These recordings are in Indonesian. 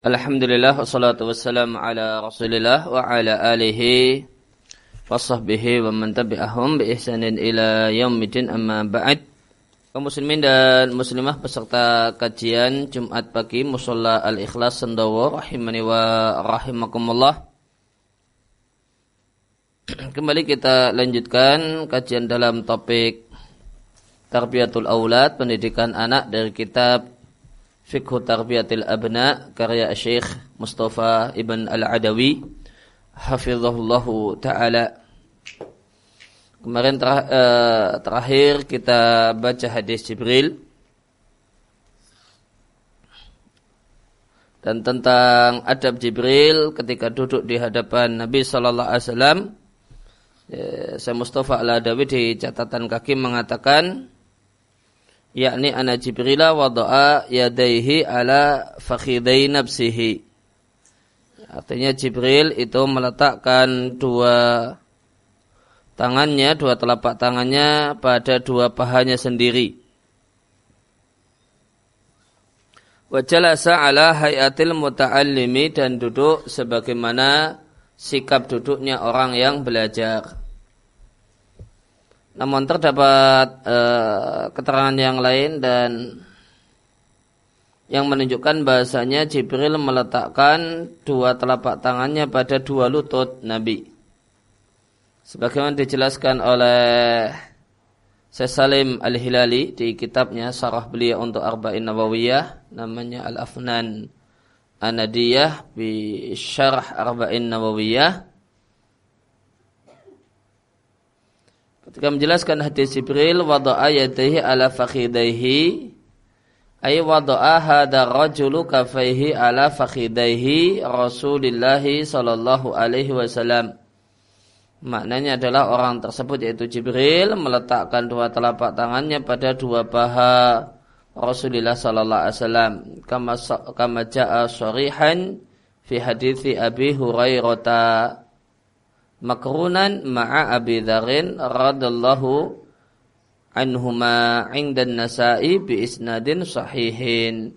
Alhamdulillah wassalatu wassalamu ala Rasulillah wa ala alihi wa sahbihi wa man tabi'ahum bi ihsanin ila yaumidin amma ba'd. Kaum muslimin dan muslimah peserta kajian Jumat pagi Musalla Al-Ikhlas Sendawa rahimani wa rahimakumullah. Kembali kita lanjutkan kajian dalam topik Tarbiyatul Aulad, pendidikan anak dari kitab Fikhu Tarbiyatil Abna karya Syekh Mustafa Ibn Al-Adawi hafizahullahu taala. Kemarin ter, uh, terakhir kita baca hadis Jibril dan tentang adab Jibril ketika duduk di hadapan Nabi Sallallahu Alaihi Wasallam. Ya, saya Mustafa Al-Adawi di catatan kaki mengatakan yakni ana Jibrila wada'a yadaihi ala fakhidai nafsihi. Artinya Jibril itu meletakkan dua tangannya, dua telapak tangannya pada dua pahanya sendiri. Wajalasa ala hayatil muta'allimi dan duduk sebagaimana sikap duduknya orang yang belajar. Namun terdapat uh, keterangan yang lain dan yang menunjukkan bahasanya Jibril meletakkan dua telapak tangannya pada dua lutut Nabi. Sebagaimana dijelaskan oleh Salim Al-Hilali di kitabnya Sarah beliau untuk Arba'in Nawawiyah namanya Al-Afnan Anadiyah bi Syarah Arba'in Nawawiyah Ketika menjelaskan hadis Jibril wada'a yadayhi ala fakhidaihi ay wada'a hadha rajulu kafaihi ala fakhidaihi Rasulullah sallallahu alaihi wasallam. Maknanya adalah orang tersebut yaitu Jibril meletakkan dua telapak tangannya pada dua paha Rasulullah sallallahu alaihi wasallam kama kama jaa sharihan fi hadithi Abi Hurairah makrunan ma'a Abi Dzarin radallahu anhuma 'inda nasai bi isnadin sahihin.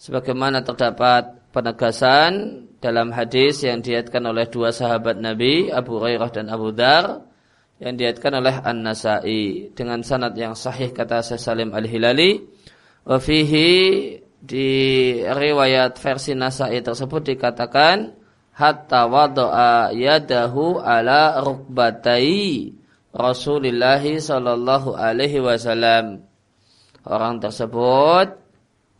Sebagaimana terdapat penegasan dalam hadis yang diatkan oleh dua sahabat Nabi Abu Hurairah dan Abu Dar yang diatkan oleh An-Nasai. Dengan sanad yang sahih kata Syekh Salim Al-Hilali wa di riwayat versi Nasai tersebut dikatakan hatta wada'a yadahu ala rukbatai Rasulullah sallallahu alaihi wasallam. Orang tersebut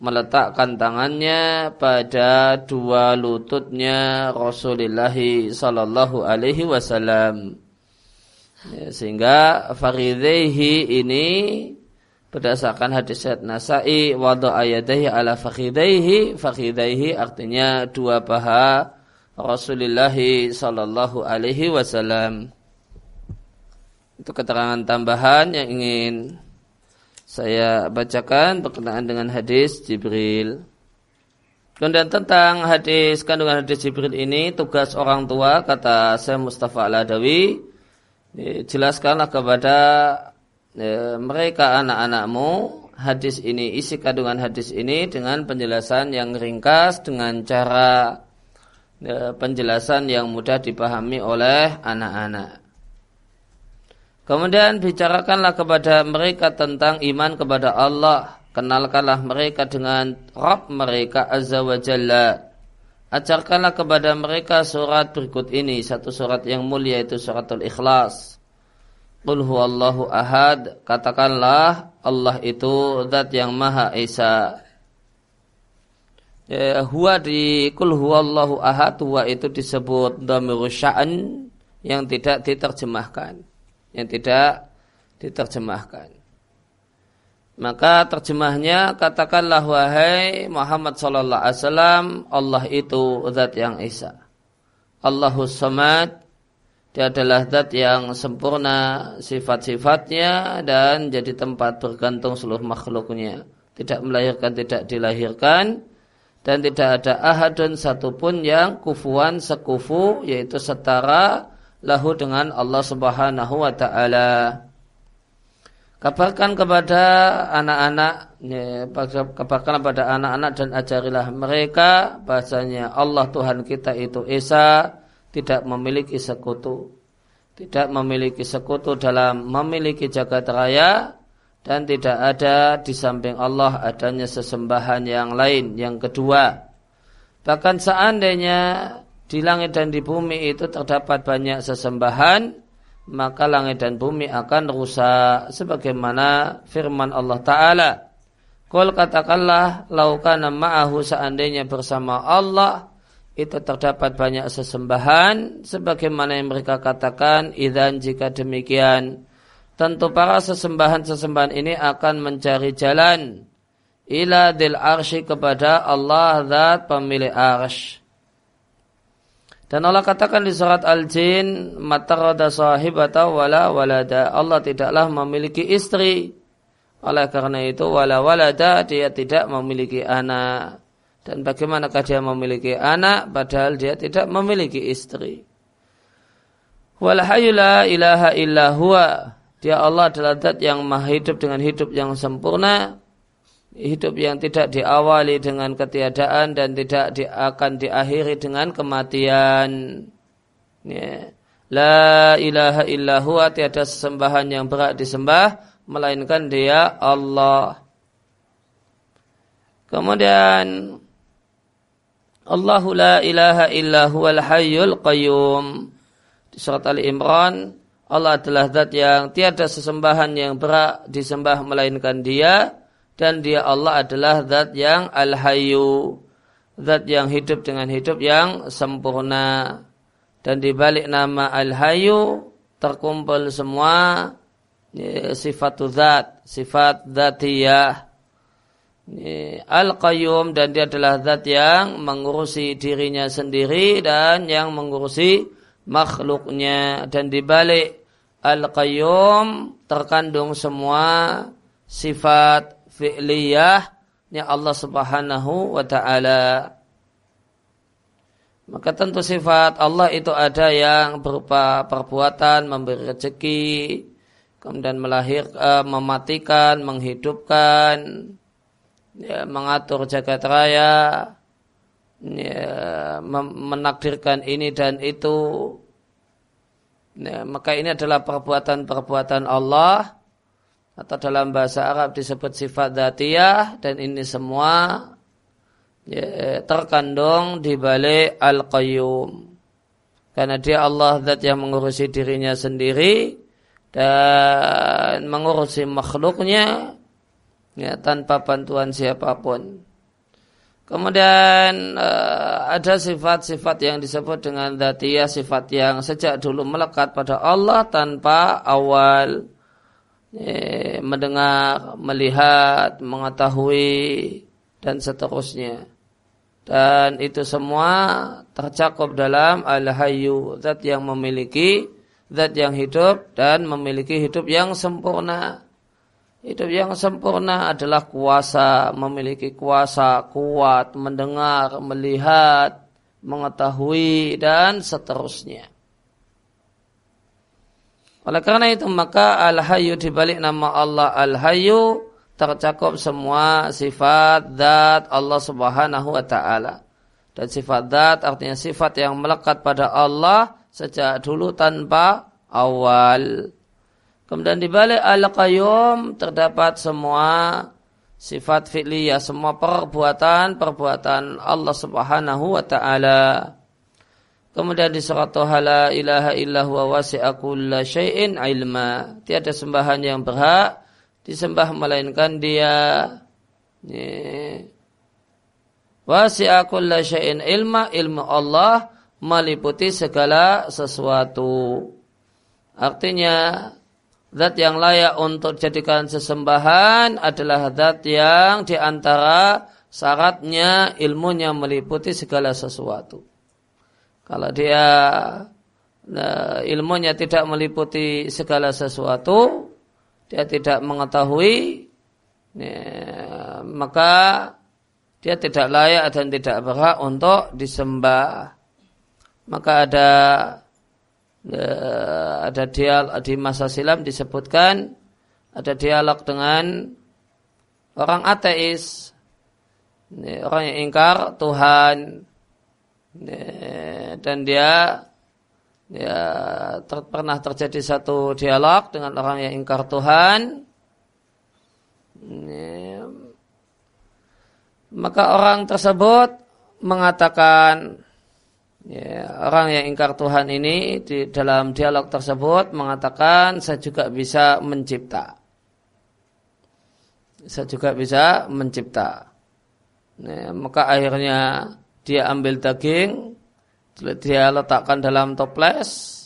meletakkan tangannya pada dua lututnya Rasulullah sallallahu alaihi wasallam. Ya, sehingga faridaihi ini berdasarkan hadis Syed Nasai wada'a yadahi ala fakhidaihi fakhidaihi artinya dua paha Rasulullah sallallahu alaihi wasallam. Itu keterangan tambahan yang ingin saya bacakan berkenaan dengan hadis Jibril. Kemudian tentang hadis kandungan hadis Jibril ini tugas orang tua kata saya Mustafa Al-Adawi jelaskanlah kepada ya, mereka anak-anakmu hadis ini isi kandungan hadis ini dengan penjelasan yang ringkas dengan cara Ya, penjelasan yang mudah dipahami oleh anak-anak. Kemudian bicarakanlah kepada mereka tentang iman kepada Allah. Kenalkanlah mereka dengan Rabb mereka Azza wa Jalla. Ajarkanlah kepada mereka surat berikut ini. Satu surat yang mulia itu suratul ikhlas. Qul huwallahu ahad. Katakanlah Allah itu zat yang maha esa ya, huwa di kul huwallahu ahad huwa itu disebut dhamiru sya'an yang tidak diterjemahkan. Yang tidak diterjemahkan. Maka terjemahnya katakanlah wahai Muhammad sallallahu alaihi wasallam Allah itu zat yang esa Allahus samad dia adalah zat yang sempurna sifat-sifatnya dan jadi tempat bergantung seluruh makhluknya. Tidak melahirkan tidak dilahirkan dan tidak ada ahadun satupun yang kufuan sekufu yaitu setara lahu dengan Allah Subhanahu wa taala. kabarkan kepada anak-anak ya, kabarkan kepada anak-anak dan ajarilah mereka bahasanya Allah Tuhan kita itu Esa tidak memiliki sekutu tidak memiliki sekutu dalam memiliki jagat raya dan tidak ada di samping Allah adanya sesembahan yang lain yang kedua. Bahkan seandainya di langit dan di bumi itu terdapat banyak sesembahan maka langit dan bumi akan rusak sebagaimana firman Allah taala. Kul katakanlah laukana ma'ahu seandainya bersama Allah itu terdapat banyak sesembahan sebagaimana yang mereka katakan idan jika demikian tentu para sesembahan-sesembahan ini akan mencari jalan ila dil arsy kepada Allah zat pemilik arsy dan Allah katakan di surat Al-Jin, "Matarada sahibata wala walada." Allah tidaklah memiliki istri. Oleh karena itu wala walada dia tidak memiliki anak. Dan bagaimanakah dia memiliki anak padahal dia tidak memiliki istri? Wal la ilaha illa huwa. Dia Allah adalah zat yang maha hidup dengan hidup yang sempurna hidup yang tidak diawali dengan ketiadaan dan tidak di, akan diakhiri dengan kematian. Ya. La ilaha illa huwa tiada sesembahan yang berat disembah melainkan dia Allah. Kemudian Allahu la ilaha illa huwal hayyul qayyum. Di surat Ali Imran Allah adalah zat yang tiada sesembahan yang berat disembah melainkan dia dan dia Allah adalah zat yang al-hayyu zat yang hidup dengan hidup yang sempurna. Dan di balik nama al-hayyu terkumpul semua ya, sifat zat sifat zatiyah. Ya, al-qayyum dan dia adalah zat yang mengurusi dirinya sendiri dan yang mengurusi makhluknya. Dan di balik al-qayyum terkandung semua sifat fi'liyahnya Allah Subhanahu wa taala. Maka tentu sifat Allah itu ada yang berupa perbuatan, memberi rezeki, kemudian melahir, uh, mematikan, menghidupkan, ya, mengatur jagat raya, ya, menakdirkan ini dan itu. Ya, maka ini adalah perbuatan-perbuatan Allah atau dalam bahasa Arab disebut sifat datiyah dan ini semua ya, terkandung di balik al-qayyum. Karena dia Allah zat yang mengurusi dirinya sendiri dan mengurusi makhluknya ya, tanpa bantuan siapa pun. Kemudian uh, ada sifat-sifat yang disebut dengan datiyah, sifat yang sejak dulu melekat pada Allah tanpa awal eh, mendengar, melihat, mengetahui dan seterusnya. Dan itu semua tercakup dalam al-hayyu, zat yang memiliki zat yang hidup dan memiliki hidup yang sempurna. Hidup yang sempurna adalah kuasa, memiliki kuasa kuat, mendengar, melihat, mengetahui dan seterusnya. Oleh karena itu maka Al-Hayyu dibalik nama Allah Al-Hayyu tercakup semua sifat zat Allah Subhanahu wa taala. Dan sifat zat artinya sifat yang melekat pada Allah sejak dulu tanpa awal. Kemudian dibalik Al-Qayyum terdapat semua sifat fi'liyah, semua perbuatan-perbuatan Allah Subhanahu wa taala. Kemudian di surat Toha la ilaha illa huwa wasi'a kulla ilma. Tiada sembahan yang berhak disembah melainkan dia. Wasi'a kulla syai'in ilma. Ilmu Allah meliputi segala sesuatu. Artinya Zat yang layak untuk dijadikan sesembahan adalah zat yang di antara syaratnya ilmunya meliputi segala sesuatu. Kalau dia nah, ilmunya tidak meliputi segala sesuatu, dia tidak mengetahui, ya, maka dia tidak layak dan tidak berhak untuk disembah. Maka ada ada dia di masa silam disebutkan ada dialog dengan orang ateis, orang yang ingkar Tuhan, dan dia ya ter, pernah terjadi satu dialog dengan orang yang ingkar Tuhan. Maka orang tersebut mengatakan ya, orang yang ingkar Tuhan ini di dalam dialog tersebut mengatakan saya juga bisa mencipta. Saya juga bisa mencipta. Ya, maka akhirnya dia ambil daging dia letakkan dalam toples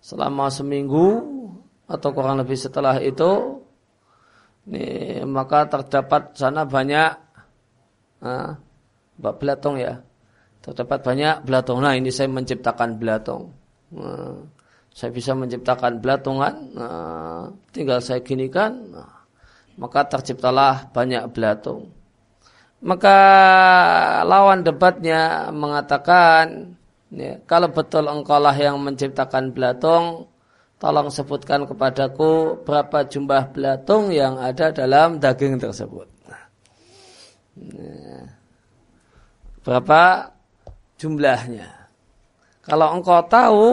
selama seminggu atau kurang lebih setelah itu. Ini, maka terdapat sana banyak ah, belatung ya terdapat banyak belatung. Nah ini saya menciptakan belatung. Nah, saya bisa menciptakan belatungan. Nah, tinggal saya ginikan. Nah, maka terciptalah banyak belatung. Maka lawan debatnya mengatakan Ya, kalau betul engkaulah yang menciptakan belatung, tolong sebutkan kepadaku berapa jumlah belatung yang ada dalam daging tersebut. Ya. Berapa jumlahnya? Kalau engkau tahu,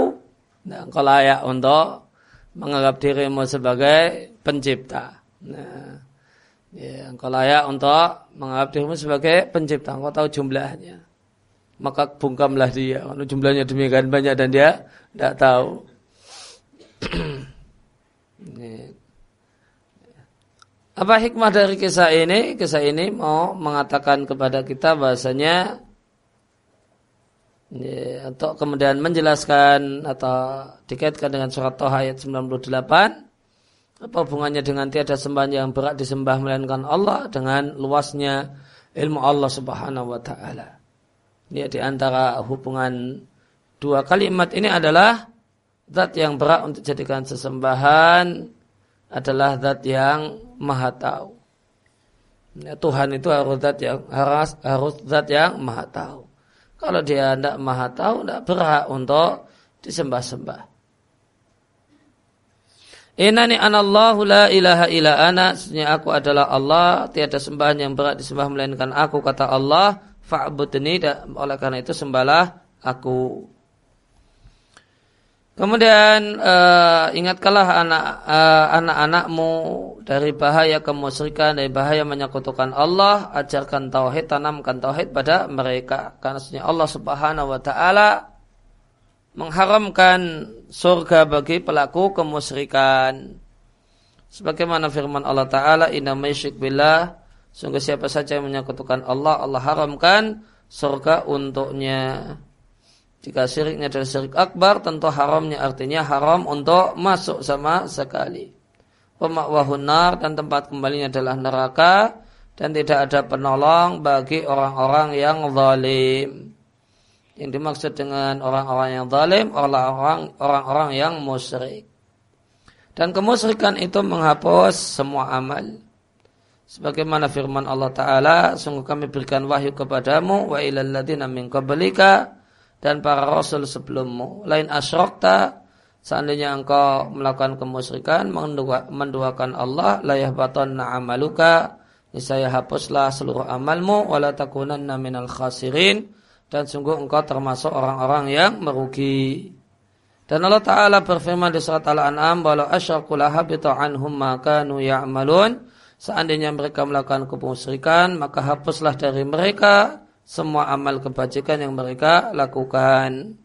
nah, engkau layak untuk menganggap dirimu sebagai pencipta. Nah, ya, engkau layak untuk menganggap dirimu sebagai pencipta. Engkau tahu jumlahnya maka bungkamlah dia. Kalau jumlahnya demikian banyak dan dia tidak tahu. Apa hikmah dari kisah ini? Kisah ini mau mengatakan kepada kita bahasanya ya, untuk kemudian menjelaskan atau dikaitkan dengan surat Toha ayat 98 apa hubungannya dengan tiada sembahan yang berat disembah melainkan Allah dengan luasnya ilmu Allah Subhanahu wa taala. Ini di antara hubungan dua kalimat ini adalah zat yang berat untuk jadikan sesembahan adalah zat yang maha tahu. Tuhan itu harus zat yang harus harus zat yang maha tahu. Kalau dia tidak maha tahu, tidak berhak untuk disembah-sembah. Inani anallahu la ilaha illa ana. Sesungguhnya aku adalah Allah. Tiada sembahan yang berat disembah melainkan aku kata Allah fa'budni oleh karena itu sembahlah aku. Kemudian uh, ingatkanlah anak uh, anak-anakmu dari bahaya kemusyrikan, dari bahaya menyekutukan Allah, ajarkan tauhid, tanamkan tauhid pada mereka. Karena Allah Subhanahu wa taala mengharamkan surga bagi pelaku kemusyrikan. Sebagaimana firman Allah taala, "Inna masyrik billah" Sungguh siapa saja yang menyekutukan Allah, Allah haramkan surga untuknya. Jika syiriknya adalah syirik akbar, tentu haramnya artinya haram untuk masuk sama sekali. Pemakwahunar dan tempat kembalinya adalah neraka dan tidak ada penolong bagi orang-orang yang zalim. Yang dimaksud dengan orang-orang yang zalim orang-orang orang-orang yang musyrik. Dan kemusyrikan itu menghapus semua amal. Sebagaimana firman Allah Ta'ala, sungguh kami berikan wahyu kepadamu, wa ilal ladina min qablika, dan para rasul sebelummu. Lain asyrokta, seandainya engkau melakukan kemusyrikan, menduakan Allah, layah baton na'amaluka, niscaya hapuslah seluruh amalmu, wala takunanna minal khasirin, dan sungguh engkau termasuk orang-orang yang merugi. Dan Allah Ta'ala berfirman di surat Al-An'am, walau asyraku lahabitu anhum makanu ya'malun, Seandainya mereka melakukan kemusyrikan, maka hapuslah dari mereka semua amal kebajikan yang mereka lakukan.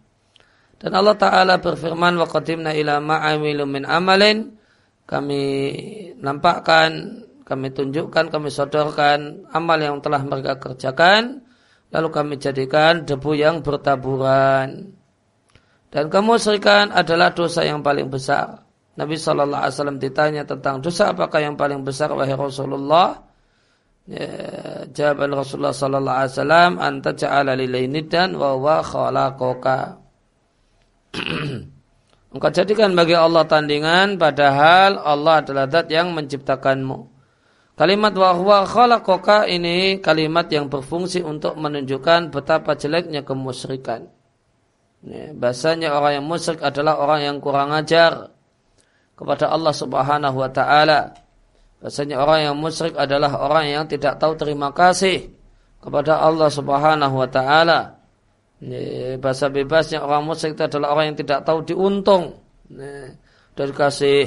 Dan Allah Ta'ala berfirman, Wa qadimna ila ma'amilu min amalin, kami nampakkan, kami tunjukkan, kami sodorkan amal yang telah mereka kerjakan, lalu kami jadikan debu yang bertaburan. Dan kemusyrikan adalah dosa yang paling besar. Nabi Shallallahu Alaihi Wasallam ditanya tentang dosa apakah yang paling besar wahai Rasulullah. Jawaban Rasulullah Sallallahu Alaihi Wasallam anta ja'ala dan wa wa khalaqaka. Engkau jadikan bagi Allah tandingan padahal Allah adalah zat yang menciptakanmu. Kalimat wa huwa khalaqaka ini kalimat yang berfungsi untuk menunjukkan betapa jeleknya kemusyrikan. Ya, bahasanya orang yang musyrik adalah orang yang kurang ajar kepada Allah Subhanahu wa taala. Bahasanya orang yang musyrik adalah orang yang tidak tahu terima kasih kepada Allah Subhanahu wa taala. Bahasa bebasnya orang musyrik itu adalah orang yang tidak tahu diuntung dari kasih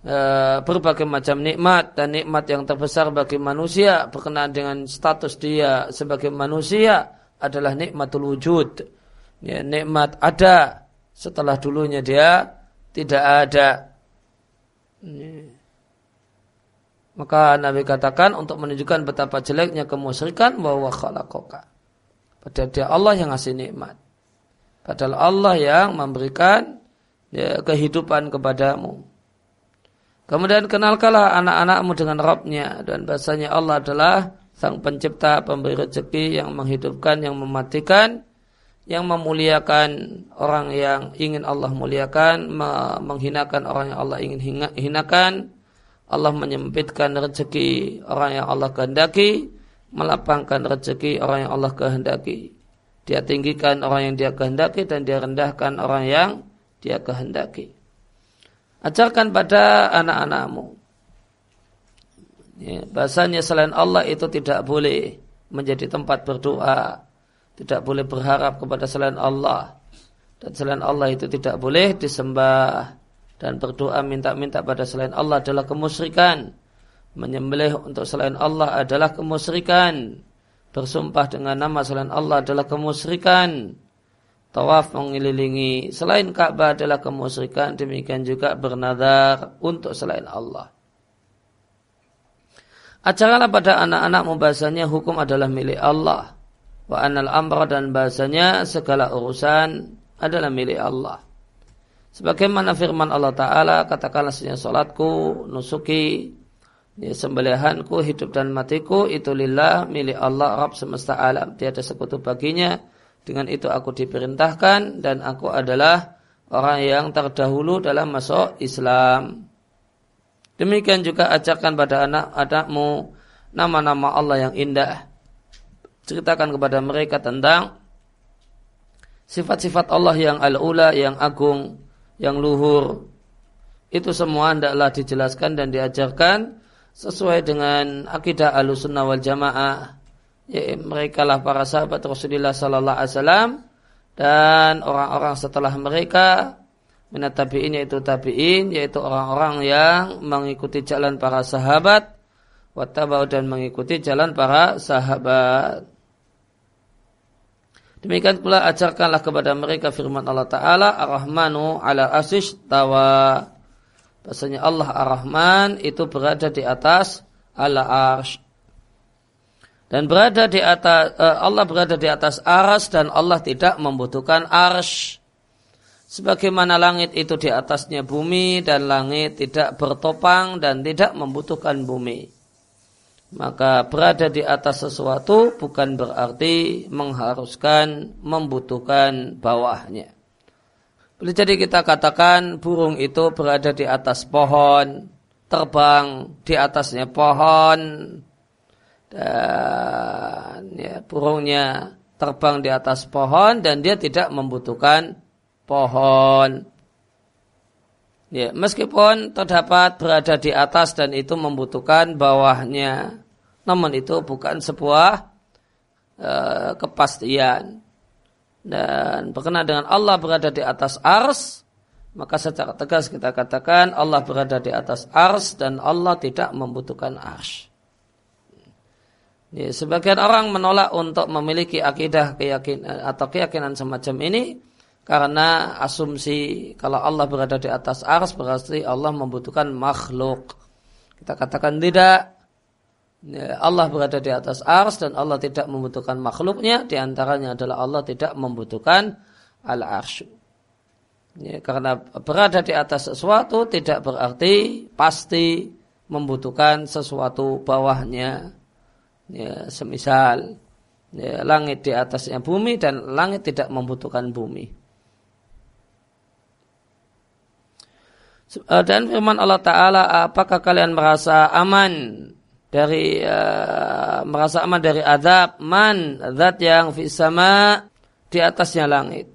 e, berbagai macam nikmat dan nikmat yang terbesar bagi manusia berkenaan dengan status dia sebagai manusia adalah nikmatul wujud. Ya, nikmat ada setelah dulunya dia tidak ada. Maka Nabi katakan untuk menunjukkan betapa jeleknya kemusyrikan bahwa khalaqaka. Padahal dia Allah yang ngasih nikmat. Padahal Allah yang memberikan ya, kehidupan kepadamu. Kemudian kenalkanlah anak-anakmu dengan Rabbnya dan bahasanya Allah adalah sang pencipta, pemberi rezeki yang menghidupkan, yang mematikan, yang memuliakan orang yang ingin Allah muliakan, menghinakan orang yang Allah ingin hinakan, Allah menyempitkan rezeki orang yang Allah kehendaki, melapangkan rezeki orang yang Allah kehendaki. Dia tinggikan orang yang dia kehendaki dan dia rendahkan orang yang dia kehendaki. Ajarkan pada anak-anakmu. Ya, bahasanya selain Allah itu tidak boleh menjadi tempat berdoa. Tidak boleh berharap kepada selain Allah. Dan selain Allah itu tidak boleh disembah dan berdoa minta-minta pada selain Allah adalah kemusyrikan. Menyembelih untuk selain Allah adalah kemusyrikan. Bersumpah dengan nama selain Allah adalah kemusyrikan. Tawaf mengelilingi selain Ka'bah adalah kemusyrikan. Demikian juga bernadar untuk selain Allah. Ajarkanlah pada anak-anak membahasanya hukum adalah milik Allah. Wa anal amra dan bahasanya segala urusan adalah milik Allah. Sebagaimana firman Allah Ta'ala, katakanlah sesungguhnya salatku, nusuki, ya, sembelihanku, hidup dan matiku, itu lillah, milik Allah, Rabb semesta alam. Tiada sekutu baginya, dengan itu aku diperintahkan, dan aku adalah orang yang terdahulu dalam masuk Islam. Demikian juga ajarkan pada anak-anakmu nama-nama Allah yang indah. Ceritakan kepada mereka tentang sifat-sifat Allah yang al-ula, yang agung, yang luhur. Itu semua hendaklah dijelaskan dan diajarkan sesuai dengan akidah alusunnah wal jamaah. Ya, mereka lah para sahabat Rasulullah Sallallahu Alaihi Wasallam dan orang-orang setelah mereka minat tabiin yaitu tabiin yaitu orang-orang yang mengikuti jalan para sahabat wattabau dan mengikuti jalan para sahabat Demikian pula ajarkanlah kepada mereka firman Allah Ta'ala Ar-Rahmanu ala asish tawa Bahasanya Allah Ar-Rahman itu berada di atas ala arsh. Dan berada di atas eh, Allah berada di atas aras dan Allah tidak membutuhkan arsh. Sebagaimana langit itu di atasnya bumi dan langit tidak bertopang dan tidak membutuhkan bumi maka berada di atas sesuatu bukan berarti mengharuskan membutuhkan bawahnya. Boleh jadi kita katakan burung itu berada di atas pohon, terbang di atasnya pohon, dan ya, burungnya terbang di atas pohon dan dia tidak membutuhkan pohon. Ya, meskipun terdapat berada di atas dan itu membutuhkan bawahnya, namun itu bukan sebuah uh, kepastian. Dan berkenaan dengan Allah berada di atas ars, maka secara tegas kita katakan Allah berada di atas ars dan Allah tidak membutuhkan ars. Ya, sebagian orang menolak untuk memiliki akidah keyakinan atau keyakinan semacam ini karena asumsi kalau Allah berada di atas ars berarti Allah membutuhkan makhluk. Kita katakan tidak. Ya, Allah berada di atas ars dan Allah tidak membutuhkan makhluknya. Di antaranya adalah Allah tidak membutuhkan al-arsy. Ya, karena berada di atas sesuatu tidak berarti pasti membutuhkan sesuatu bawahnya. Ya, semisal ya, langit di atasnya bumi dan langit tidak membutuhkan bumi. Dan firman Allah Ta'ala apakah kalian merasa aman dari uh, merasa aman dari azab man zat yang sama di atasnya langit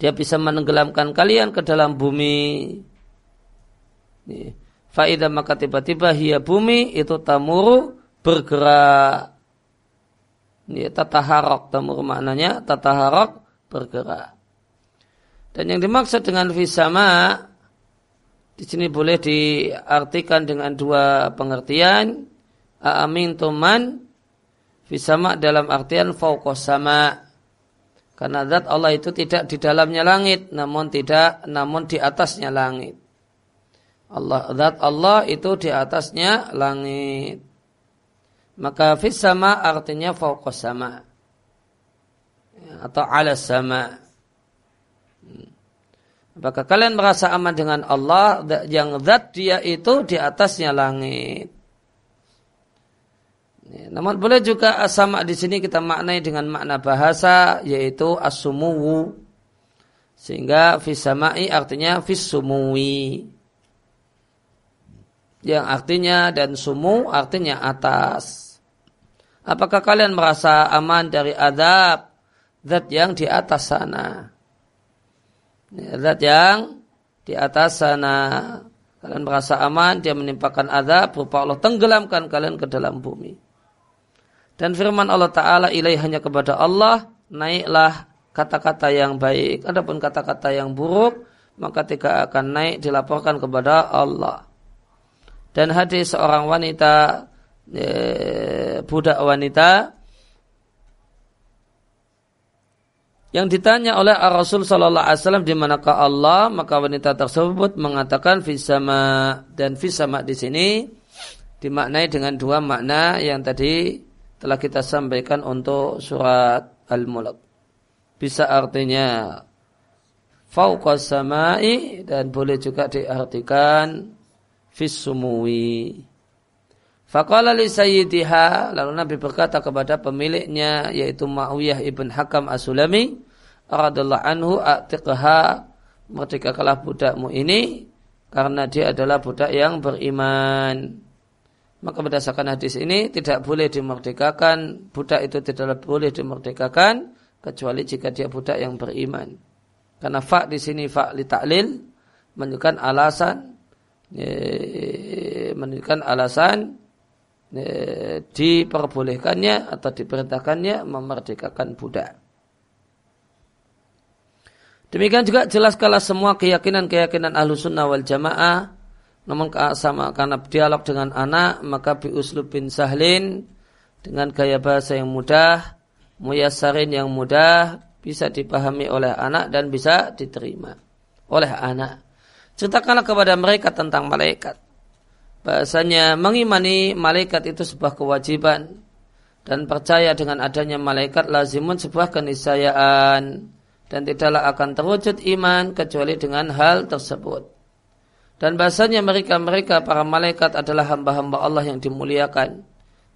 dia bisa menenggelamkan kalian ke dalam bumi Faidah maka tiba-tiba hia bumi itu tamuru bergerak. Ini tataharok tamuru maknanya tataharok bergerak. Dan yang dimaksud dengan fisama di sini boleh diartikan dengan dua pengertian. Amin tuman fisama dalam artian fauqos sama. Karena zat Allah itu tidak di dalamnya langit, namun tidak, namun di atasnya langit. Allah zat Allah itu di atasnya langit. Maka fis sama artinya fauqas sama. Atau ala sama. Apakah kalian merasa aman dengan Allah yang zat dia itu di atasnya langit? Namun boleh juga sama di sini kita maknai dengan makna bahasa yaitu asumuwu. Sehingga fisamai artinya fisumuwi. Yang artinya dan sumu artinya atas. Apakah kalian merasa aman dari adab zat yang di atas sana? Zat yang di atas sana. Kalian merasa aman dia menimpakan azab berupa Allah tenggelamkan kalian ke dalam bumi. Dan firman Allah Ta'ala ilaih hanya kepada Allah naiklah kata-kata yang baik. Adapun kata-kata yang buruk maka tidak akan naik dilaporkan kepada Allah. Dan hadis seorang wanita eh, budak wanita yang ditanya oleh Rasul Sallallahu Alaihi Wasallam di manakah Allah maka wanita tersebut mengatakan fisama dan fisama di sini dimaknai dengan dua makna yang tadi telah kita sampaikan untuk surat Al-Mulk. Bisa artinya fauqas samai dan boleh juga diartikan fissumuwi. Faqala li sayyidiha lalu Nabi berkata kepada pemiliknya yaitu Ma'awiyah ibn Hakam As-Sulami radhiyallahu anhu atiqha merdekakanlah budakmu ini karena dia adalah budak yang beriman. Maka berdasarkan hadis ini tidak boleh dimerdekakan budak itu tidak boleh dimerdekakan kecuali jika dia budak yang beriman. Karena fa di sini fa li ta'lil menunjukkan alasan menunjukkan alasan diperbolehkannya atau diperintahkannya memerdekakan budak. Demikian juga jelas kalau semua keyakinan-keyakinan ahlu sunnah wal jamaah namun sama karena dialog dengan anak maka biuslub bin sahlin dengan gaya bahasa yang mudah muyasarin yang mudah bisa dipahami oleh anak dan bisa diterima oleh anak ceritakanlah kepada mereka tentang malaikat bahasanya mengimani malaikat itu sebuah kewajiban dan percaya dengan adanya malaikat lazimun sebuah keniscayaan dan tidaklah akan terwujud iman kecuali dengan hal tersebut. Dan bahasanya mereka-mereka para malaikat adalah hamba-hamba Allah yang dimuliakan.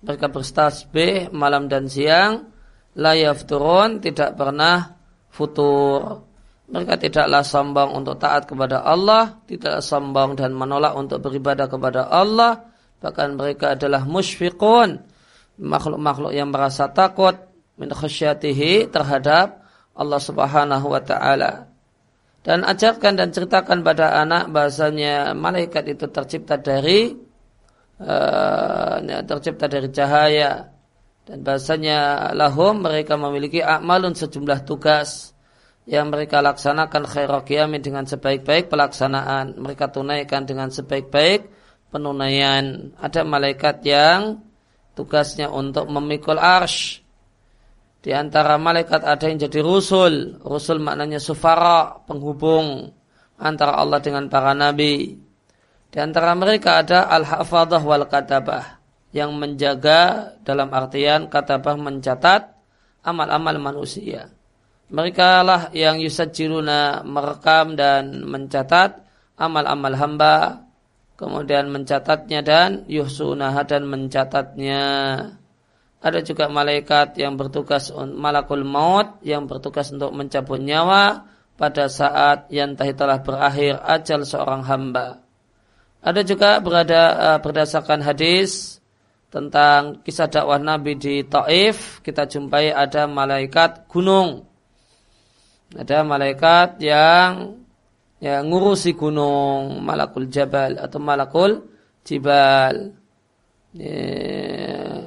Mereka berstasbih malam dan siang, layaf turun, tidak pernah futur. Mereka tidaklah sombong untuk taat kepada Allah, tidak sombong dan menolak untuk beribadah kepada Allah. Bahkan mereka adalah musyfiqun, makhluk-makhluk yang merasa takut min khasyatihi terhadap Allah Subhanahu wa taala. Dan ajarkan dan ceritakan pada anak bahasanya malaikat itu tercipta dari uh, tercipta dari cahaya dan bahasanya lahum mereka memiliki amalun sejumlah tugas yang mereka laksanakan khairokiyamin dengan sebaik-baik pelaksanaan. Mereka tunaikan dengan sebaik-baik penunaian. Ada malaikat yang tugasnya untuk memikul arsh. Di antara malaikat ada yang jadi rusul. Rusul maknanya sufara, penghubung antara Allah dengan para nabi. Di antara mereka ada al-hafadah wal katabah yang menjaga dalam artian katabah mencatat amal-amal manusia. Mereka lah yang yusajiluna merekam dan mencatat amal-amal hamba, kemudian mencatatnya dan yuhsunaha dan mencatatnya. Ada juga malaikat yang bertugas malakul maut yang bertugas untuk mencabut nyawa pada saat yang telah berakhir ajal seorang hamba. Ada juga berada uh, berdasarkan hadis tentang kisah dakwah Nabi di Taif kita jumpai ada malaikat gunung ada malaikat yang ya ngurusi gunung malakul jabal atau malakul jibal. Ya,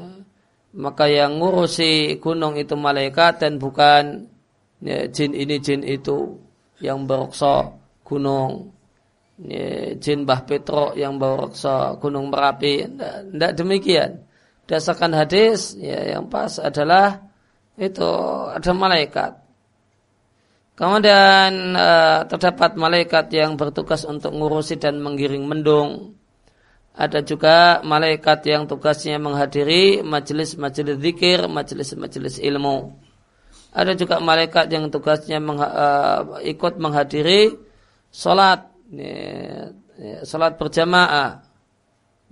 maka yang ngurusi gunung itu malaikat dan bukan ya, jin ini jin itu yang beroksa gunung. Ya, jin Bah Petro yang beroksa gunung Merapi. Tidak demikian. Dasarkan hadis ya yang pas adalah itu ada malaikat Kemudian uh, terdapat malaikat yang bertugas untuk ngurusi dan menggiring mendung. Ada juga malaikat yang tugasnya menghadiri majelis-majelis zikir, majelis-majelis ilmu. Ada juga malaikat yang tugasnya meng, uh, ikut menghadiri salat, ya, salat berjamaah,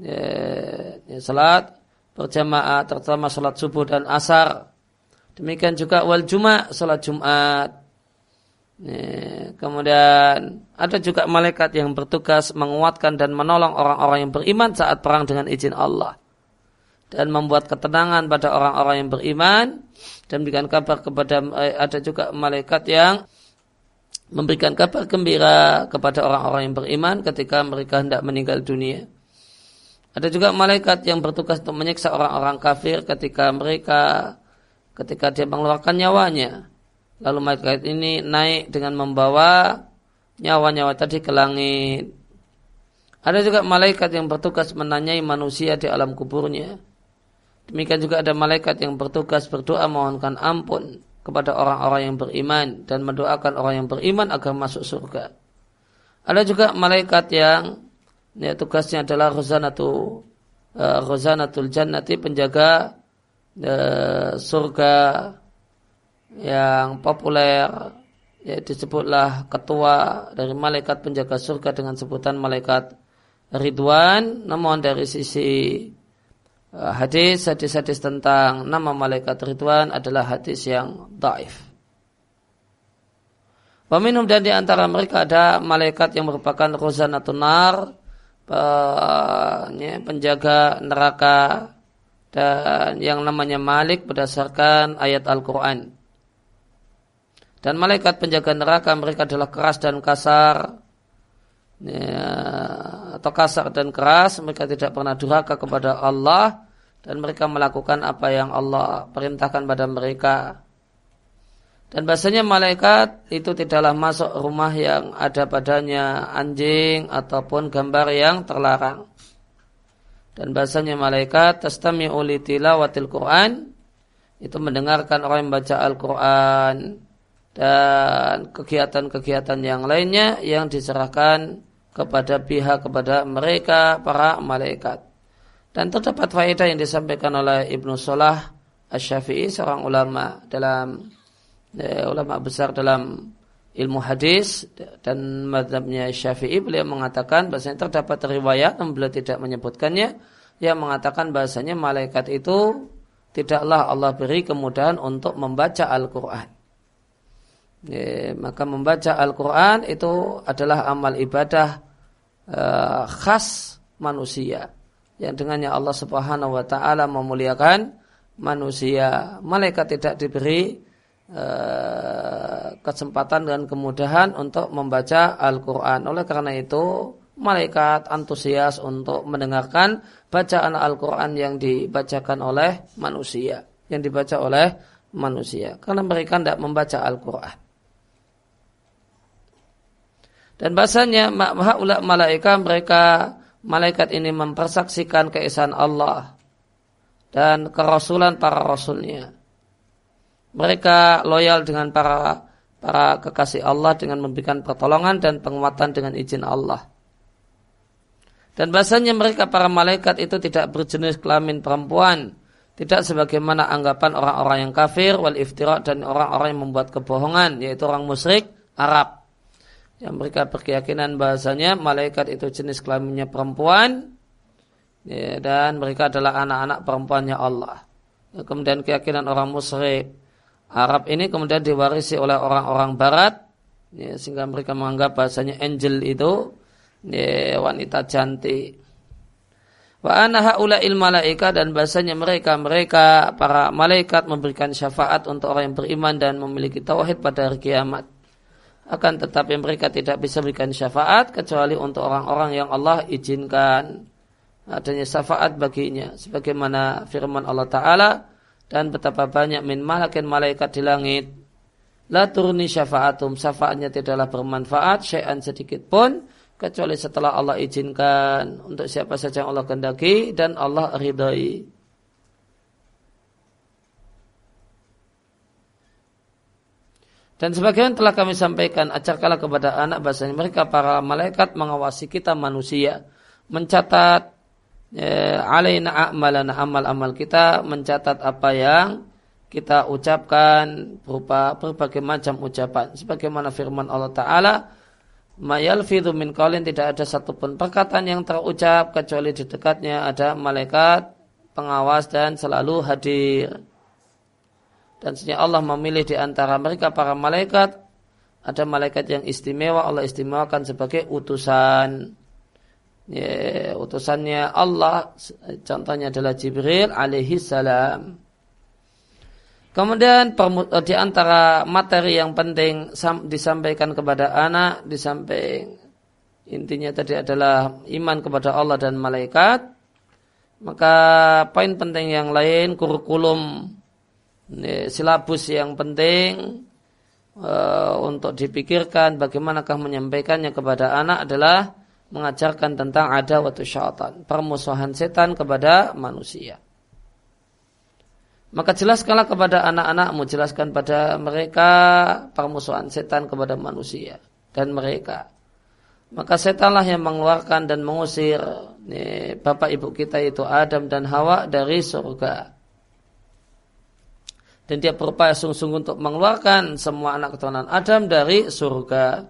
ya, ya, salat berjamaah terutama salat subuh dan asar. Demikian juga wal jumat, salat Jumat. Ya, kemudian ada juga malaikat yang bertugas menguatkan dan menolong orang-orang yang beriman saat perang dengan izin Allah. Dan membuat ketenangan pada orang-orang yang beriman. Dan memberikan kabar kepada eh, ada juga malaikat yang memberikan kabar gembira kepada orang-orang yang beriman ketika mereka hendak meninggal dunia. Ada juga malaikat yang bertugas untuk menyiksa orang-orang kafir ketika mereka ketika dia mengeluarkan nyawanya Lalu malaikat ini naik dengan membawa nyawa-nyawa tadi ke langit. Ada juga malaikat yang bertugas menanyai manusia di alam kuburnya. Demikian juga ada malaikat yang bertugas berdoa mohonkan ampun kepada orang-orang yang beriman dan mendoakan orang yang beriman agar masuk surga. Ada juga malaikat yang ya, tugasnya adalah rozanatu uh, jannati penjaga uh, surga yang populer ya disebutlah ketua dari malaikat penjaga surga dengan sebutan malaikat Ridwan namun dari sisi uh, hadis hadis-hadis tentang nama malaikat Ridwan adalah hadis yang daif. Peminum dan di antara mereka ada malaikat yang merupakan rozanatun nar, penjaga neraka dan yang namanya Malik berdasarkan ayat Al-Quran. Dan malaikat penjaga neraka mereka adalah keras dan kasar. Ya, atau kasar dan keras. Mereka tidak pernah durhaka kepada Allah. Dan mereka melakukan apa yang Allah perintahkan pada mereka. Dan bahasanya malaikat itu tidaklah masuk rumah yang ada padanya anjing ataupun gambar yang terlarang. Dan bahasanya malaikat tastami'u li tilawatil Quran itu mendengarkan orang yang baca Al-Quran dan kegiatan-kegiatan yang lainnya yang diserahkan kepada pihak kepada mereka para malaikat. Dan terdapat faedah yang disampaikan oleh Ibnu Salah Asy-Syafi'i seorang ulama dalam eh, ulama besar dalam ilmu hadis dan madhabnya Syafi'i beliau mengatakan bahasanya terdapat riwayat yang beliau tidak menyebutkannya yang mengatakan bahasanya malaikat itu tidaklah Allah beri kemudahan untuk membaca Al-Quran. Ya, maka membaca Al-Quran itu adalah amal ibadah uh, khas manusia yang dengannya Allah Subhanahu Wa Taala memuliakan manusia. Malaikat tidak diberi uh, kesempatan dan kemudahan untuk membaca Al-Quran. Oleh karena itu, malaikat antusias untuk mendengarkan bacaan Al-Quran yang dibacakan oleh manusia, yang dibaca oleh manusia, karena mereka tidak membaca Al-Quran. Dan bahasanya maha malaikat mereka malaikat ini mempersaksikan keesaan Allah dan kerasulan para rasulnya. Mereka loyal dengan para para kekasih Allah dengan memberikan pertolongan dan penguatan dengan izin Allah. Dan bahasanya mereka para malaikat itu tidak berjenis kelamin perempuan, tidak sebagaimana anggapan orang-orang yang kafir wal iftirak dan orang-orang yang membuat kebohongan yaitu orang musyrik Arab yang mereka berkeyakinan bahasanya malaikat itu jenis kelaminnya perempuan ya, dan mereka adalah anak-anak perempuannya Allah. Ya, kemudian keyakinan orang musyrik Arab ini kemudian diwarisi oleh orang-orang Barat ya, sehingga mereka menganggap bahasanya angel itu ya, wanita cantik. Wa anaha dan bahasanya mereka mereka para malaikat memberikan syafaat untuk orang yang beriman dan memiliki tauhid pada hari kiamat. Akan tetapi mereka tidak bisa memberikan syafaat kecuali untuk orang-orang yang Allah izinkan. Adanya syafaat baginya sebagaimana firman Allah taala dan betapa banyak min malakin malaikat di langit. La turni syafaatum syafaatnya tidaklah bermanfaat syai'an sedikit pun kecuali setelah Allah izinkan. Untuk siapa saja yang Allah kehendaki dan Allah ridai Dan sebagian telah kami sampaikan acarkalah kepada anak bahasanya mereka para malaikat mengawasi kita manusia. Mencatat ya, alaina a'malana amal-amal kita. Mencatat apa yang kita ucapkan berupa berbagai macam ucapan. Sebagaimana firman Allah Ta'ala. Mayalfidhu min qawlin tidak ada satupun perkataan yang terucap kecuali di dekatnya ada malaikat pengawas dan selalu hadir. Dan sebenarnya Allah memilih di antara mereka para malaikat. Ada malaikat yang istimewa, Allah istimewakan sebagai utusan. Ya, utusannya Allah, contohnya adalah Jibril alaihi salam. Kemudian di antara materi yang penting disampaikan kepada anak, disampaikan intinya tadi adalah iman kepada Allah dan malaikat. Maka poin penting yang lain kurikulum silabus yang penting uh, untuk dipikirkan bagaimanakah menyampaikannya kepada anak adalah mengajarkan tentang ada waktu syaitan, permusuhan setan kepada manusia. Maka jelaskanlah kepada anak-anakmu, jelaskan pada mereka permusuhan setan kepada manusia dan mereka. Maka setanlah yang mengeluarkan dan mengusir nih, bapak ibu kita itu Adam dan Hawa dari surga dan dia berupaya sungguh-sungguh untuk mengeluarkan semua anak keturunan Adam dari surga.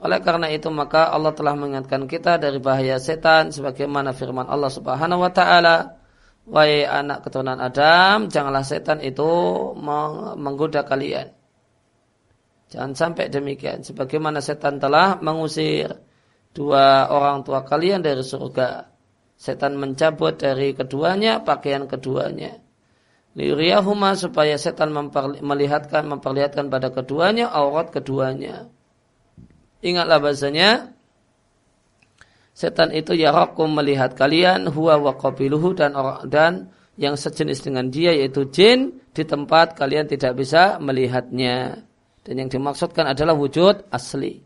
Oleh karena itu maka Allah telah mengingatkan kita dari bahaya setan sebagaimana firman Allah Subhanahu wa taala, "Wahai anak keturunan Adam, janganlah setan itu menggoda kalian." Jangan sampai demikian sebagaimana setan telah mengusir dua orang tua kalian dari surga. Setan mencabut dari keduanya pakaian keduanya Liriyahuma supaya setan melihatkan memperlihatkan pada keduanya aurat keduanya. Ingatlah bahasanya setan itu ya rakum melihat kalian huwa wa qabiluhu dan dan yang sejenis dengan dia yaitu jin di tempat kalian tidak bisa melihatnya. Dan yang dimaksudkan adalah wujud asli.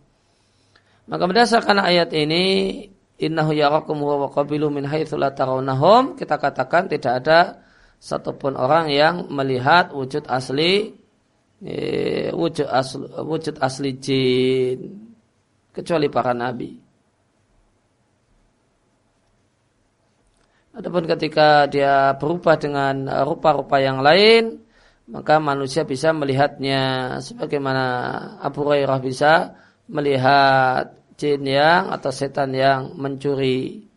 Maka berdasarkan ayat ini innahu yarakum huwa wa qabiluhu min haitsu la kita katakan tidak ada satupun orang yang melihat wujud asli eh, wujud asli, wujud asli jin kecuali para nabi. Adapun ketika dia berubah dengan rupa-rupa yang lain, maka manusia bisa melihatnya sebagaimana Abu Hurairah bisa melihat jin yang atau setan yang mencuri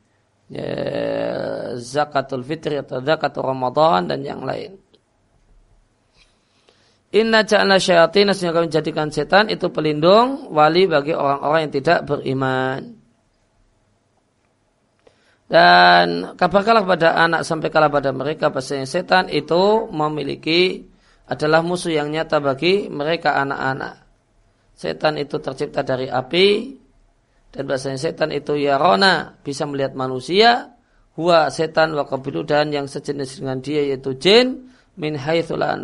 ya, zakatul fitri atau zakatul Ramadan dan yang lain. Inna ja'na syayatin sehingga kami jadikan setan itu pelindung wali bagi orang-orang yang tidak beriman. Dan kabarkanlah kepada anak sampai kalah pada mereka bahasanya setan itu memiliki adalah musuh yang nyata bagi mereka anak-anak. Setan itu tercipta dari api dan bahasanya setan itu ya rona bisa melihat manusia. Huwa setan wa dan yang sejenis dengan dia yaitu jin. Min haitsu la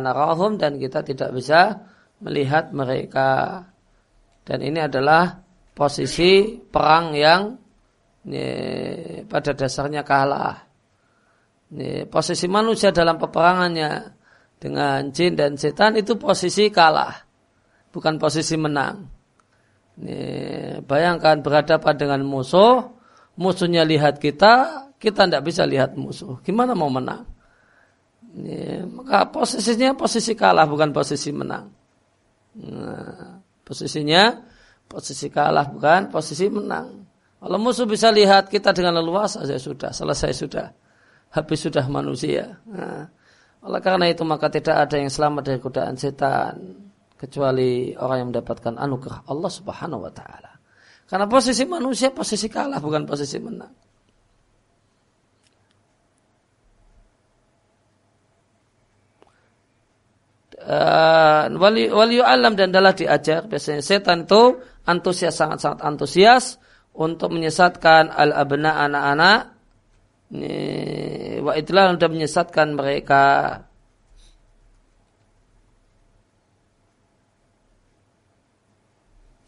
narahum dan kita tidak bisa melihat mereka. Dan ini adalah posisi perang yang ini, pada dasarnya kalah. Ini, posisi manusia dalam peperangannya dengan jin dan setan itu posisi kalah bukan posisi menang bayangkan berhadapan dengan musuh, musuhnya lihat kita, kita tidak bisa lihat musuh. Gimana mau menang? Ini, maka posisinya posisi kalah bukan posisi menang. Nah, posisinya posisi kalah bukan posisi menang. Kalau musuh bisa lihat kita dengan leluasa, saya sudah selesai sudah, habis sudah manusia. Nah, oleh karena itu maka tidak ada yang selamat dari godaan setan kecuali orang yang mendapatkan anugerah Allah Subhanahu wa taala. Karena posisi manusia posisi kalah bukan posisi menang. uh, wali wali alam dan adalah diajar biasanya setan itu antusias sangat-sangat antusias untuk menyesatkan al abna anak-anak wa itulah sudah menyesatkan mereka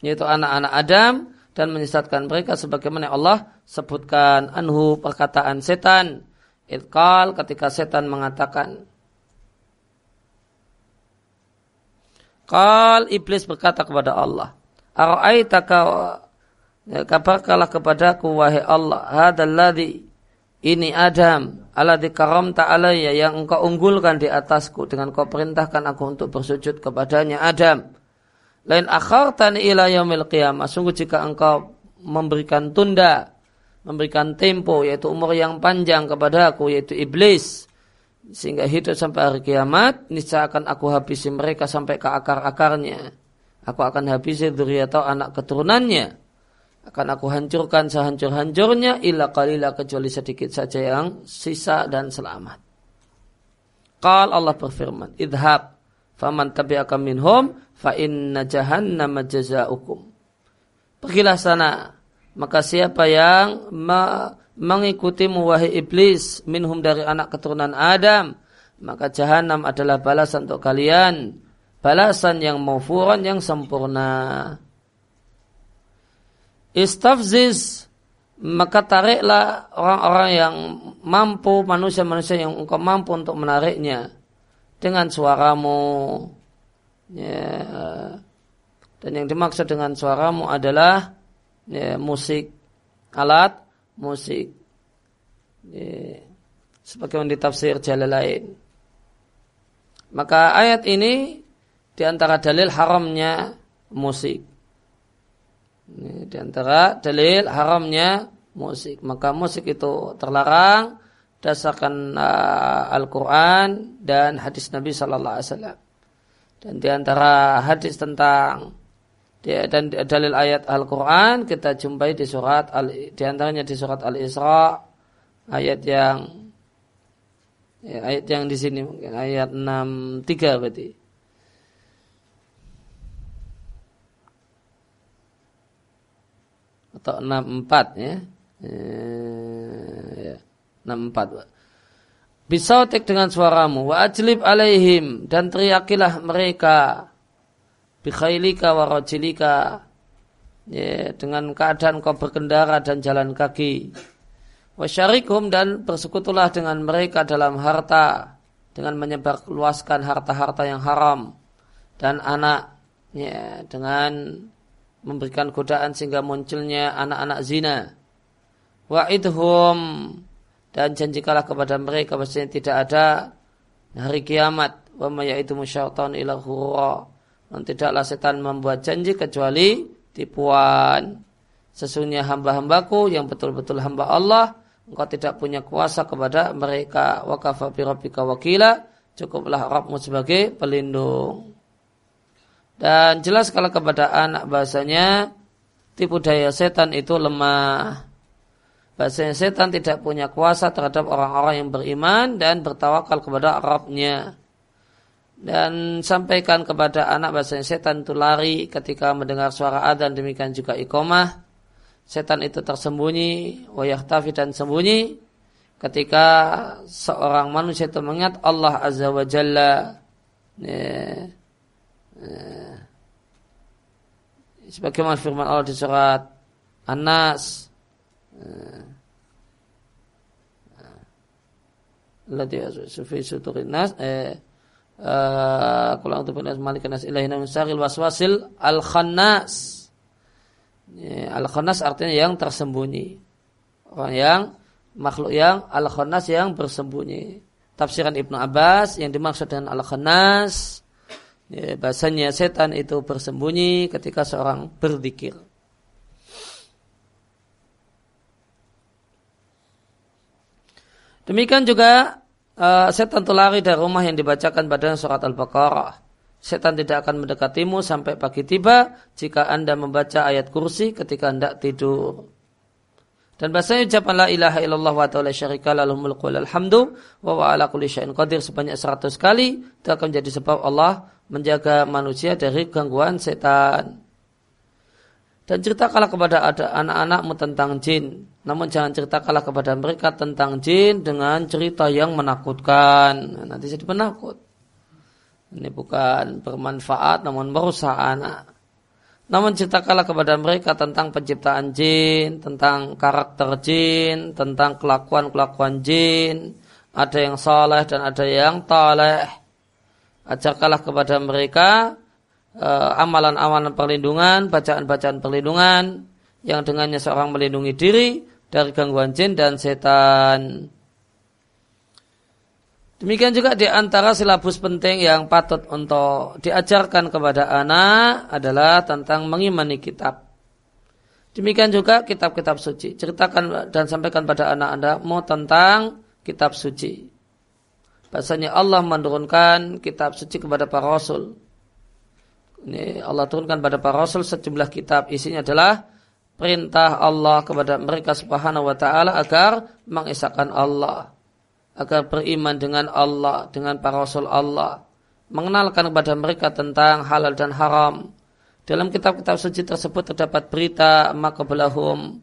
yaitu anak-anak Adam dan menyesatkan mereka sebagaimana Allah sebutkan. Anhu perkataan setan. Itkal ketika setan mengatakan. Kal iblis berkata kepada Allah, Ara'aitaka ya, kabarkanlah kepadaku wahai Allah, hadalladzi ini Adam alladzi karamta alayya yang engkau unggulkan di atasku dengan kau perintahkan aku untuk bersujud kepadanya Adam. Lain akhartani ila yaumil qiyamah. Sungguh jika engkau memberikan tunda, memberikan tempo yaitu umur yang panjang kepada aku yaitu iblis sehingga hidup sampai hari kiamat niscaya akan aku habisi mereka sampai ke akar-akarnya. Aku akan habisi atau anak keturunannya. Akan aku hancurkan sehancur-hancurnya illa qalila kecuali sedikit saja yang sisa dan selamat. Qal Allah berfirman idhab faman tabi'aka minhum fa inna jahannama jazaukum. Pergilah sana. Maka siapa yang mengikuti wahai iblis minhum dari anak keturunan Adam maka jahanam adalah balasan untuk kalian. Balasan yang maufuran yang sempurna. Istafziz maka tariklah orang-orang yang mampu manusia-manusia yang engkau mampu untuk menariknya dengan suaramu ya, dan yang dimaksud dengan suaramu adalah ya, musik alat musik. Sebagai di tafsir jalan lain. Maka ayat ini di antara dalil haramnya musik. Di antara dalil haramnya musik. Maka musik itu terlarang dasarkan uh, Al-Quran dan hadis Nabi Sallallahu Alaihi Wasallam. Dan di antara hadis tentang dan dalil ayat Al-Quran kita jumpai di surat al, di antaranya di surat Al-Isra ayat yang ya, ayat yang di sini mungkin ayat 63 berarti. Atau 64 ya. ya 64. Bisautik dengan suaramu. Wa ajlib alaihim dan teriakilah mereka. Bikhailika wa rajilika. Ya, dengan keadaan kau berkendara dan jalan kaki. Wasyarikum dan bersekutulah dengan mereka dalam harta. Dengan menyebarluaskan harta-harta yang haram. Dan anak ya, dengan memberikan godaan sehingga munculnya anak-anak zina. Wa'idhum dan janjikalah kepada mereka bahwasanya tidak ada hari kiamat wa ma yaitu musyaitan ila dan tidaklah setan membuat janji kecuali tipuan. Sesungguhnya hamba-hambaku yang betul-betul hamba Allah, engkau tidak punya kuasa kepada mereka. Wa kafa wakila, cukuplah Rabbmu sebagai pelindung. Dan jelas kalau kepada anak bahasanya tipu daya setan itu lemah. Bahasanya setan tidak punya kuasa terhadap orang-orang yang beriman dan bertawakal kepada Rabbnya. Dan sampaikan kepada anak bahasa setan itu lari ketika mendengar suara adzan demikian juga ikomah setan itu tersembunyi wayahtafi dan sembunyi ketika seorang manusia itu mengingat Allah azza wa jalla. Ya, ya. sebagaimana firman Allah di surat An-Nas Ladhi sufi suturin nas eh, Kulang untuk binas malik nas ilahi min syaril waswasil al khannas. Ya, al khannas artinya yang tersembunyi. Orang yang makhluk yang al khannas yang bersembunyi. Tafsiran Ibnu Abbas yang dimaksud dengan al khannas ya, bahasanya setan itu bersembunyi ketika seorang berzikir. Demikian juga uh, setan tentu lari dari rumah yang dibacakan pada surat Al-Baqarah. Setan tidak akan mendekatimu sampai pagi tiba jika Anda membaca ayat kursi ketika hendak tidur. Dan bahasanya ucapan la ilaha illallah wa ta'ala syarika lahul mulku alhamdu wa wa ala kulli syai'in qadir sebanyak 100 kali itu akan menjadi sebab Allah menjaga manusia dari gangguan setan. Dan ceritakanlah kepada ada anak-anakmu tentang jin. Namun jangan ceritakanlah kepada mereka tentang jin dengan cerita yang menakutkan. Nanti jadi penakut. Ini bukan bermanfaat namun merusak anak. Namun ceritakanlah kepada mereka tentang penciptaan jin, tentang karakter jin, tentang kelakuan-kelakuan jin. Ada yang saleh dan ada yang taleh. Ajarkanlah kepada mereka amalan-amalan perlindungan, bacaan-bacaan perlindungan yang dengannya seorang melindungi diri dari gangguan jin dan setan. Demikian juga di antara silabus penting yang patut untuk diajarkan kepada anak adalah tentang mengimani kitab. Demikian juga kitab-kitab suci. Ceritakan dan sampaikan pada anak anda mau tentang kitab suci. Bahasanya Allah menurunkan kitab suci kepada para rasul. Ini Allah turunkan pada para rasul sejumlah kitab. Isinya adalah perintah Allah kepada mereka subhanahu wa ta'ala agar mengisahkan Allah agar beriman dengan Allah, dengan para rasul Allah, mengenalkan kepada mereka tentang halal dan haram. Dalam kitab-kitab suci tersebut terdapat berita maka belahum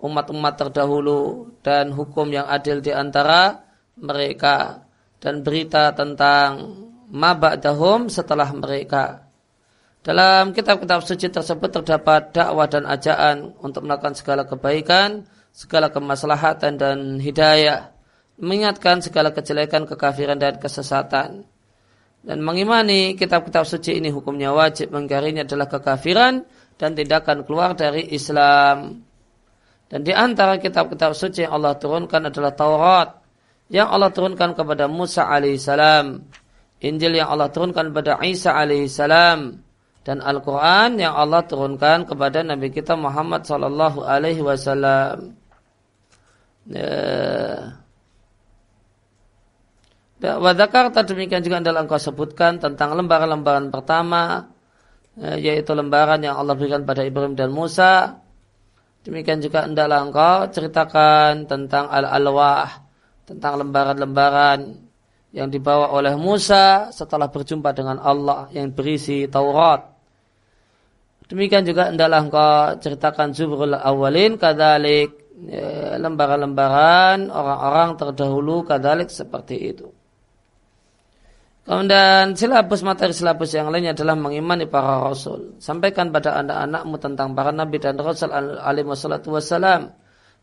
umat-umat terdahulu dan hukum yang adil di antara mereka dan berita tentang mabadahum setelah mereka. Dalam kitab-kitab suci tersebut terdapat dakwah dan ajaan untuk melakukan segala kebaikan, segala kemaslahatan dan hidayah mengingatkan segala kejelekan, kekafiran dan kesesatan. Dan mengimani kitab-kitab suci ini hukumnya wajib, mengingkarinya adalah kekafiran dan tidak akan keluar dari Islam. Dan di antara kitab-kitab suci yang Allah turunkan adalah Taurat yang Allah turunkan kepada Musa alaihissalam, Injil yang Allah turunkan kepada Isa alaihissalam, dan Al-Quran yang Allah turunkan kepada Nabi kita Muhammad sallallahu alaihi wasallam. Ya. Wadakar demikian juga adalah engkau sebutkan tentang lembaran-lembaran pertama eh, yaitu lembaran yang Allah berikan pada Ibrahim dan Musa. Demikian juga hendaklah engkau ceritakan tentang al-alwah, tentang lembaran-lembaran yang dibawa oleh Musa setelah berjumpa dengan Allah yang berisi Taurat. Demikian juga hendaklah engkau ceritakan Zubrul Awalin kadalik eh, lembaran-lembaran orang-orang terdahulu kadalik seperti itu. Kemudian silabus materi silabus yang lainnya adalah mengimani para rasul. Sampaikan pada anak-anakmu tentang para nabi dan rasul alaihi wassalatu wassalam.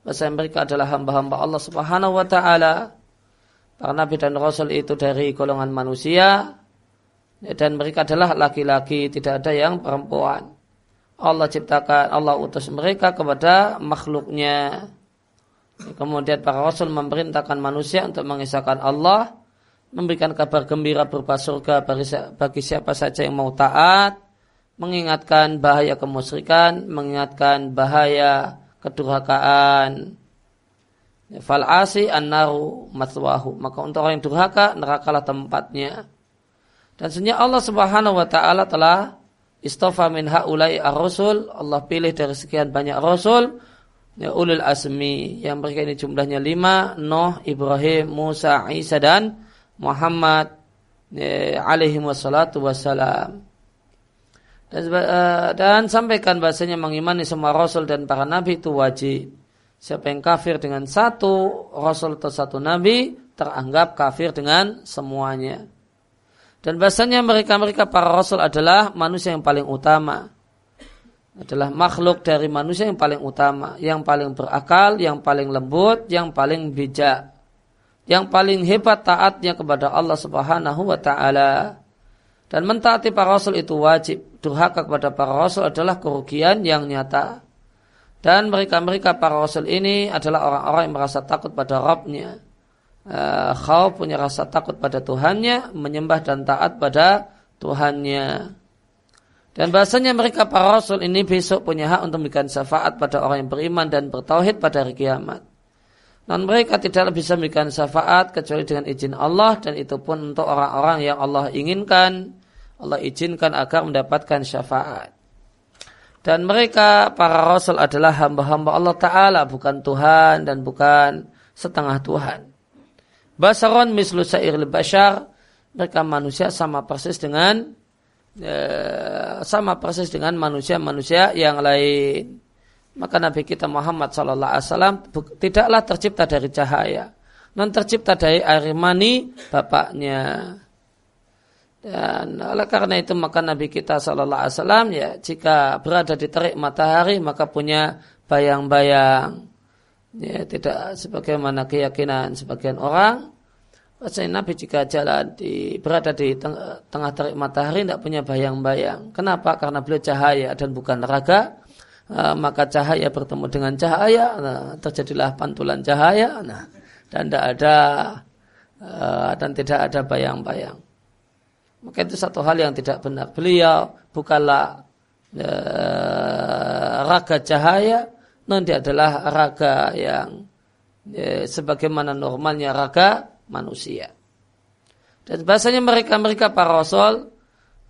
Bahasa mereka adalah hamba-hamba Allah subhanahu wa ta'ala. Para nabi dan rasul itu dari golongan manusia. Dan mereka adalah laki-laki, tidak ada yang perempuan. Allah ciptakan, Allah utus mereka kepada makhluknya. Kemudian para rasul memerintahkan manusia untuk mengisahkan Allah memberikan kabar gembira berupa surga bagi siapa saja yang mau taat, mengingatkan bahaya kemusyrikan, mengingatkan bahaya kedurhakaan. Fal'asi an-naru matwahu. Maka untuk orang yang durhaka, nerakalah tempatnya. Dan sebenarnya Allah subhanahu wa ta'ala telah istofa min ha'ulai ar-rasul. Allah pilih dari sekian banyak rasul. Ya, ulul asmi. Yang mereka ini jumlahnya lima. Nuh, Ibrahim, Musa, Isa, dan Muhammad ya, alaihi wassalatu wassalam. Dan, uh, dan sampaikan bahasanya mengimani semua rasul dan para nabi itu wajib. Siapa yang kafir dengan satu rasul atau satu nabi teranggap kafir dengan semuanya. Dan bahasanya mereka-mereka para rasul adalah manusia yang paling utama. Adalah makhluk dari manusia yang paling utama, yang paling berakal, yang paling lembut, yang paling bijak yang paling hebat taatnya kepada Allah Subhanahu wa taala. Dan mentaati para rasul itu wajib. Durhaka kepada para rasul adalah kerugian yang nyata. Dan mereka-mereka para rasul ini adalah orang-orang yang merasa takut pada Rabbnya. Uh, punya rasa takut pada Tuhannya, menyembah dan taat pada Tuhannya. Dan bahasanya mereka para rasul ini besok punya hak untuk memberikan syafaat pada orang yang beriman dan bertauhid pada hari kiamat. Dan mereka tidak bisa memberikan syafaat kecuali dengan izin Allah dan itu pun untuk orang-orang yang Allah inginkan, Allah izinkan agar mendapatkan syafaat. Dan mereka para rasul adalah hamba-hamba Allah Ta'ala bukan Tuhan dan bukan setengah Tuhan. Basaron mislu sa'ir bashar mereka manusia sama persis dengan eh, sama persis dengan manusia-manusia yang lain. Maka Nabi kita Muhammad Sallallahu Alaihi Wasallam tidaklah tercipta dari cahaya, non tercipta dari air mani bapaknya. Dan oleh karena itu maka Nabi kita Sallallahu Alaihi Wasallam ya jika berada di terik matahari maka punya bayang-bayang. Ya, tidak sebagaimana keyakinan sebagian orang Bahasanya Nabi jika jalan di berada di tengah, tengah terik matahari tidak punya bayang-bayang. Kenapa? Karena beliau cahaya dan bukan raga. Uh, maka cahaya bertemu dengan cahaya, nah, terjadilah pantulan cahaya, nah, dan tidak ada uh, dan tidak ada bayang-bayang. Maka itu satu hal yang tidak benar. Beliau bukanlah uh, raga cahaya, nanti adalah raga yang uh, sebagaimana normalnya raga manusia. Dan bahasanya mereka-mereka para rasul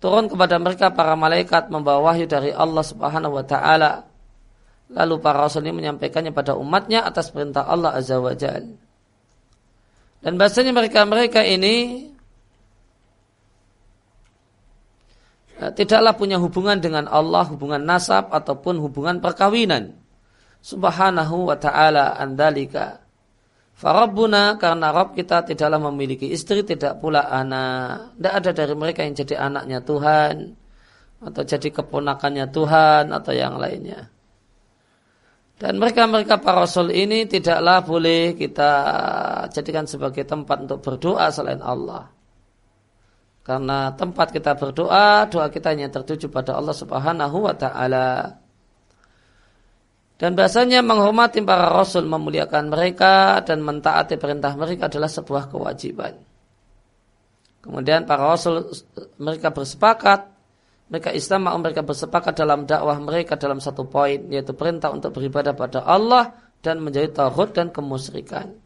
turun kepada mereka para malaikat membawa wahyu dari Allah Subhanahu wa taala. Lalu para rasul ini menyampaikannya pada umatnya atas perintah Allah Azza wa Jal. Dan bahasanya mereka-mereka ini eh, tidaklah punya hubungan dengan Allah, hubungan nasab ataupun hubungan perkawinan. Subhanahu wa ta'ala andalika Farabuna karena Rob kita tidaklah memiliki istri, tidak pula anak. Tidak ada dari mereka yang jadi anaknya Tuhan atau jadi keponakannya Tuhan atau yang lainnya. Dan mereka-mereka para rasul ini tidaklah boleh kita jadikan sebagai tempat untuk berdoa selain Allah. Karena tempat kita berdoa, doa kita hanya tertuju pada Allah Subhanahu wa taala. Dan bahasanya menghormati para rasul memuliakan mereka dan mentaati perintah mereka adalah sebuah kewajiban. Kemudian para rasul mereka bersepakat, mereka Islam mereka bersepakat dalam dakwah mereka dalam satu poin yaitu perintah untuk beribadah pada Allah dan menjadi tauhid dan kemusyrikan.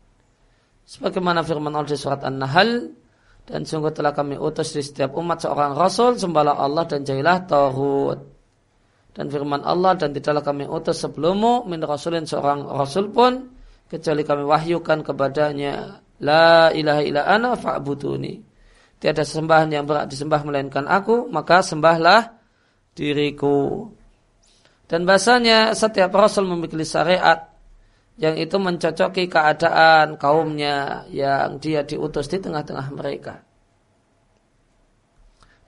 Sebagaimana firman Allah di surat An-Nahl dan sungguh telah kami utus di setiap umat seorang rasul sembahlah Allah dan jadilah tauhid dan firman Allah dan tidaklah kami utus sebelummu min rasulin seorang rasul pun kecuali kami wahyukan kepadanya la ilaha illa ana fa'buduni. Tiada sembahan yang berat disembah melainkan aku maka sembahlah diriku. Dan bahasanya setiap rasul memiliki syariat yang itu mencocoki keadaan kaumnya yang dia diutus di tengah-tengah mereka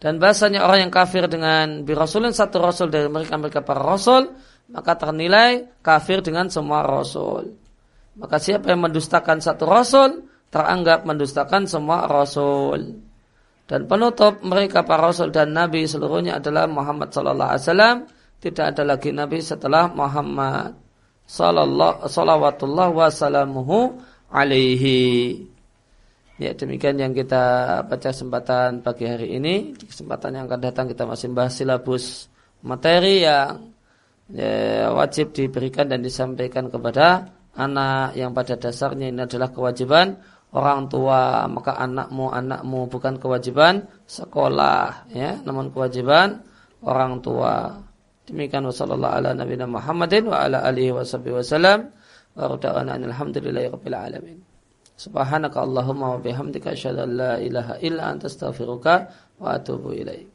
dan bahasanya orang yang kafir dengan birasulin satu rasul dari mereka mereka para rasul maka ternilai kafir dengan semua rasul. Maka siapa yang mendustakan satu rasul teranggap mendustakan semua rasul. Dan penutup mereka para rasul dan nabi seluruhnya adalah Muhammad sallallahu alaihi wasallam. Tidak ada lagi nabi setelah Muhammad sallallahu wasallamuhu alaihi. Ya demikian yang kita baca kesempatan pagi hari ini. Di kesempatan yang akan datang kita masih bahas silabus materi yang ya, wajib diberikan dan disampaikan kepada anak yang pada dasarnya ini adalah kewajiban orang tua maka anakmu anakmu bukan kewajiban sekolah ya namun kewajiban orang tua demikian wasallallahu ala nabiyina Muhammadin wa ala alihi wasallam wa alhamdulillahi rabbil alamin Subhanaka Allahumma wa bihamdika asyhadu an la ilaha illa anta astaghfiruka wa atubu ilaik.